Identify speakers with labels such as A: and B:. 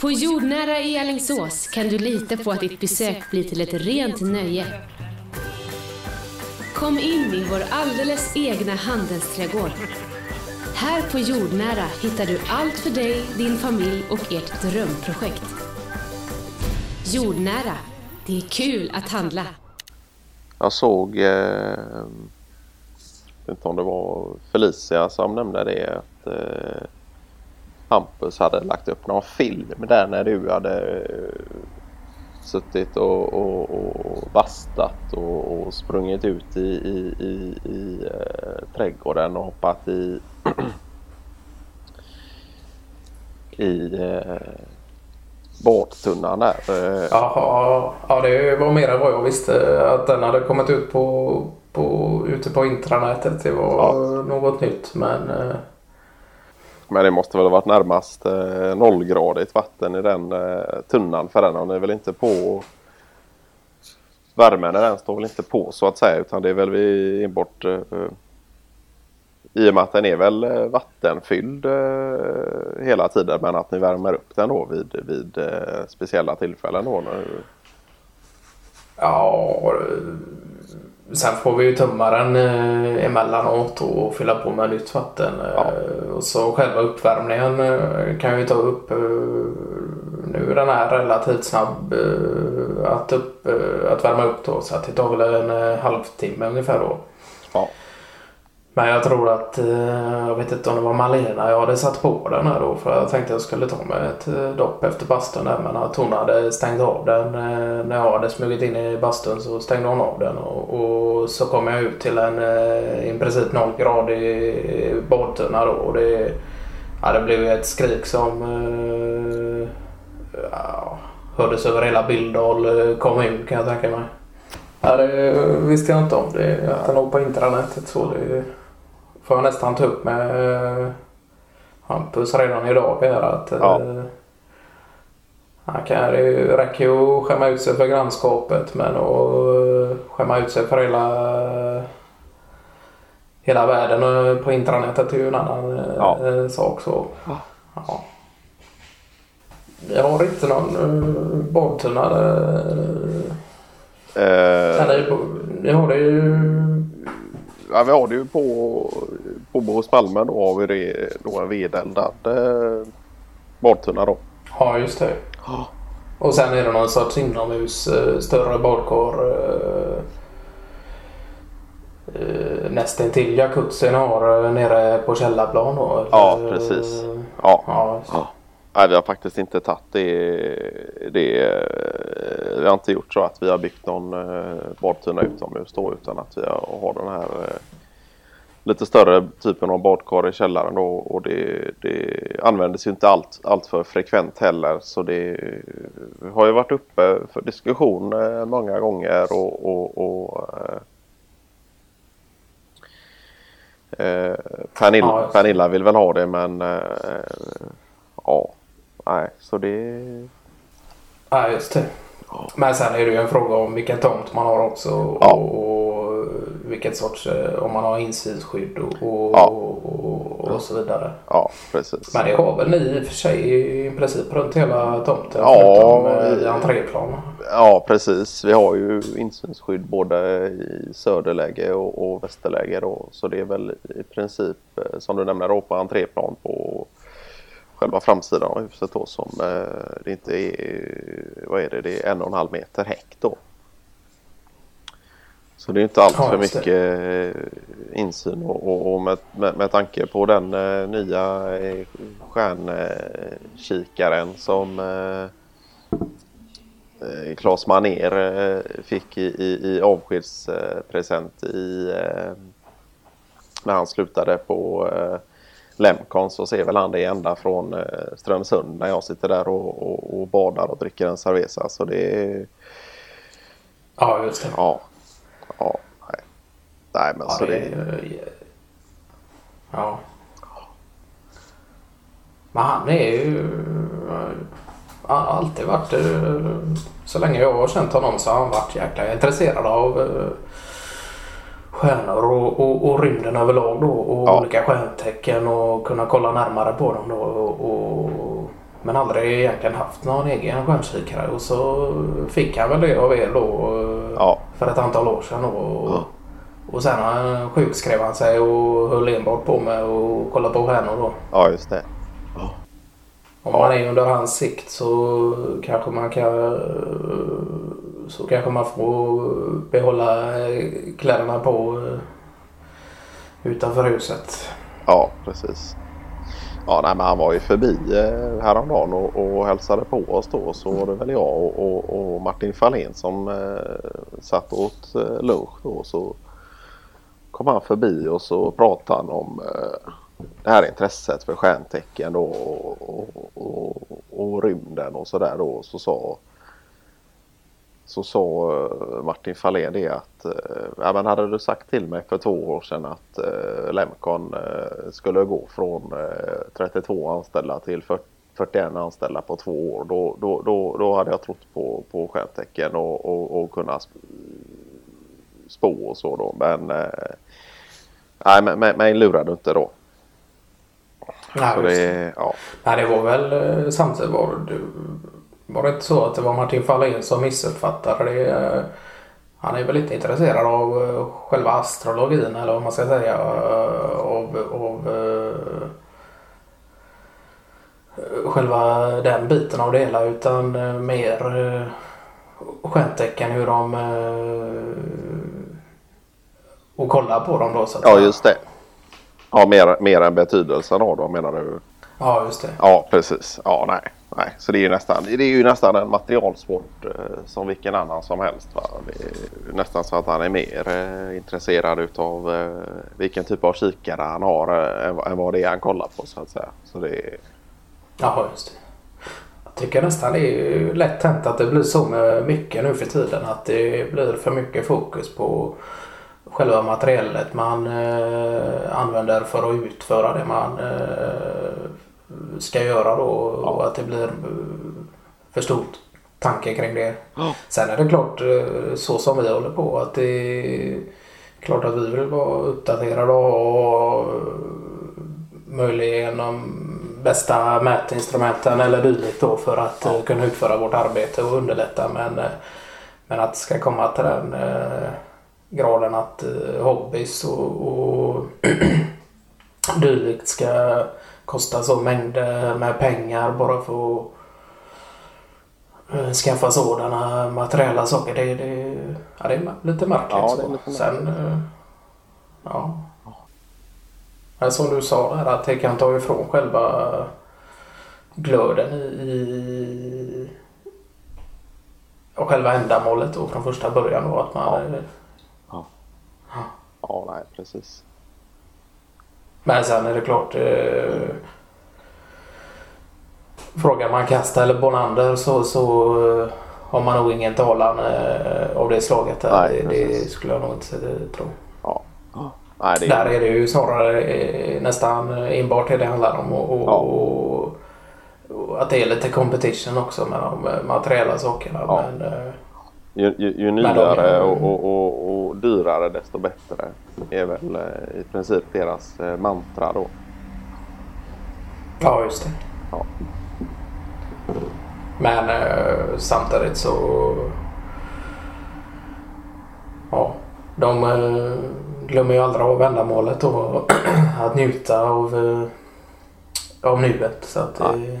A: På Jordnära i Alingsås kan du lita på att ditt besök blir till ett rent nöje. Kom in i vår alldeles egna handelsträdgård. Här på Jordnära hittar du allt för dig, din familj och ert drömprojekt. Jordnära. Det är kul att handla.
B: Jag såg, eh, jag vet inte om det var Felicia som nämnde det, att eh, Hampus hade lagt upp någon film där när du hade eh, suttit och, och, och vastat och, och sprungit ut i, i, i, i eh, trädgården och hoppat i, i eh, badtunnan där. Eh,
C: Jaha, ja det var mer än vad jag visste. Att den hade kommit ut på, på, ute på intranätet. Det var
B: Ja.
C: något nytt. Men eh,
B: men det måste väl ha varit närmast eh, nollgradigt vatten i den eh, tunnan för den. Har väl inte på värmen i den står väl inte på så att säga. Utan det är väl vi import eh, eh, i och med att den är väl eh, vattenfylld eh, hela tiden. Men att ni värmer upp den då vid, vid eh, speciella tillfällen då. När,
C: ja, sen får vi ju tömma den eh, emellanåt och fylla på med nytt vatten. Eh, Och så själva uppvärmningen eh, kan jag ju ta upp. Nu är den här relativt snabb att, upp, att värma upp då så att det tar väl en halvtimme ungefär då.
B: ja.
C: Men jag tror att, eh, jag vet inte om det var Malena jag hade satt på den här då för jag tänkte jag skulle ta mig ett eh, dopp efter bastun där men att hon hade stängt av den. Eh, när jag hade smugit in i bastun så stängde hon av den och, och så kom jag ut till en i princip nollgradig badtunna då och det, ja, det blev ett skrik som ja, hördes över hela Billdal kommun kan jag tänka mig. Ja, det visste jag inte om. Det, att den låg på intranätet så det får jag nästan ta upp med eh, Hampus redan idag. Här, att,
B: Ja.
C: eh, han kan, det räcker ju att skämma ut sig för grannskapet men att eh, skämma ut sig för hela hela världen eh, på intranätet är ju en annan
B: Ja.
C: sak. Så. Ja. Jag har inte någon uh, badtunna. Uh,
B: Eh,
C: eller, ni har det ju...
B: ja, vi har det ju på, på hos Malmö då har vi det, då en vedeldad eh, badtunna då.
C: Ja, just det. Och sen är det någon sorts inomhus eh, större badkar. Eh, eh, nästintill jacuzzin har eh, nere på källarplan då.
B: Ja, precis. Ja.
C: Ja.
B: Ja. Nej, vi har faktiskt inte tagit det, det. Vi har inte gjort så att vi har byggt någon eh, badtunna utomhus då utan att vi har, den här eh, lite större typen av badkar i källaren då och det, det användes ju inte allt, allt för frekvent heller så det har ju varit uppe för diskussion eh, många gånger och, och, och eh, eh, Pernilla. Pernilla vill väl ha det men eh, ja, nej så det
C: Ja, just det. Men sen är det ju en fråga om vilken tomt man har också.
B: Ja.
C: Och vilket sorts, eh, om man har insynsskydd och, och,
B: Ja.
C: och, och så vidare.
B: Ja, precis.
C: Men det har väl ni i och för sig i princip runt hela tomten?
B: Ja,
C: förutom eh, i
B: i-
C: entréplan.
B: Ja, precis. Vi har ju insynsskydd både i söderläge och, och västerläge då. Så det är väl i princip eh, som du nämner då på entréplan på själva framsidan av huset då som eh, det inte är, vad är det, det är en och en halv meter häck då. Så det är inte allt för mycket eh, insyn och, och, med, med, med tanke på den eh, nya stjärnkikaren som eh, Claes Maner fick i, i, i avskedspresent i, när han slutade på Lemcon så ser väl han det ända från eh, Strömsund när jag sitter där och, och, och badar och dricker en cerveza. Så det är,
C: Ja, just det.
B: ja, ja, nej. Nej men
C: Ja,
B: så
C: det
B: det,
C: Ja. Men han är ju... Han har alltid varit... eh, Så länge jag har känt honom så har han varit jäkla intresserad av eh, stjärnor och, och, och rymden överlag då. Och
B: Ja.
C: olika stjärntecken och kunna kolla närmare på dem då. Och, och Men aldrig egentligen haft någon egen stjärnkikare och så fick han väl det av er då
B: Ja.
C: för ett antal år sedan. Och,
B: Ja.
C: och sen sjukskrev han sig och höll enbart på med att kolla på stjärnor då.
B: Ja, just det.
C: Om man är under hans sikt så kanske man kan så kanske man får behålla eh, kläderna på eh, utanför huset.
B: Ja, precis. Ja, nej, men han var ju förbi eh, häromdagen och, och hälsade på oss då. Så var det väl jag och, och, och Martin Fahlén som eh, satt och åt eh, lunch då. Så kom han förbi och så pratade han om eh, det här intresset för stjärntecken då och, och, och, och rymden och sådär då. Så sa så sa eh, Martin Fahlén det att eh, ja, men hade du sagt till mig för två år sedan att eh, Lemcon eh, skulle gå från eh, 32 anställda till 40, 41 anställda på två år då, då, då, då hade jag trott på, på stjärntecken och, och, och kunna sp- spå och så då. Men eh, nej, men, men lurade du inte då.
C: Nej, det.
B: ja.
C: Nej, det var väl samtidigt var det, var det inte så att det var Martin Fahlén som missuppfattade det. Han är väl inte intresserad av eh, själva astrologin eller vad man ska säga. eh, Av, av eh, själva den biten av det hela utan mer stjärntecken hur de och kolla på dem då så att
B: ja, just det. Ja, mer, mer än betydelsen av dem menar du?
C: Ja, just det.
B: Ja, precis. Ja, nej. nej. Så det är ju nästan, det är ju nästan en materialsport eh, som vilken annan som helst. Nästan så att han är mer eh, intresserad utav eh, vilken typ av kikare han har än, vad det är han kollar på så att säga. Så det är,
C: Jaha, just det. Jag tycker nästan det är lätt hänt att det blir så med mycket nu för tiden. Att det blir för mycket fokus på själva materialet man eh, använder för att utföra det man eh, ska göra då. Och att det blir eh, för stort tanke kring det.
B: Ja.
C: Sen är det klart eh, så som vi håller på att det är klart att vi vill vara uppdaterade och ha möjligen de bästa mätinstrumenten eller dylikt då för att eh, kunna utföra vårt arbete och underlätta. Men, eh, men att det ska komma till den eh, graden att eh, hobbys och, och dylikt ska kosta så mängder med pengar bara för att eh, skaffa sådana materiella saker. Det, det, ja, det är lite märkligt.
B: Ja,
C: så.
B: lite
C: Sen, eh, ja. Men som du sa där att det kan ta ifrån själva glöden i, och själva ändamålet då från första början då att man
B: Ja. ja, nej precis.
C: Men sen är det klart eh, Frågar man Kasta eller Bonander så, så eh, har man nog ingen talan eh, av det slaget. Där.
B: Nej,
C: det, det skulle jag nog inte tro.
B: Ja. Nej, det
C: Där är det ju snarare eh, nästan enbart det det handlar om. Och, och,
B: Ja.
C: och, och att det är lite competition också med de eh, materiella sakerna.
B: Ja.
C: Men, eh,
B: Ju, ju, ju nyare och, och, och, och dyrare desto bättre. är väl eh, i princip deras eh, mantra då.
C: ja, just det.
B: Ja.
C: Men eh, samtidigt så... Ja, de eh, glömmer ju aldrig av ändamålet och att njuta av, av nuet. Så att det.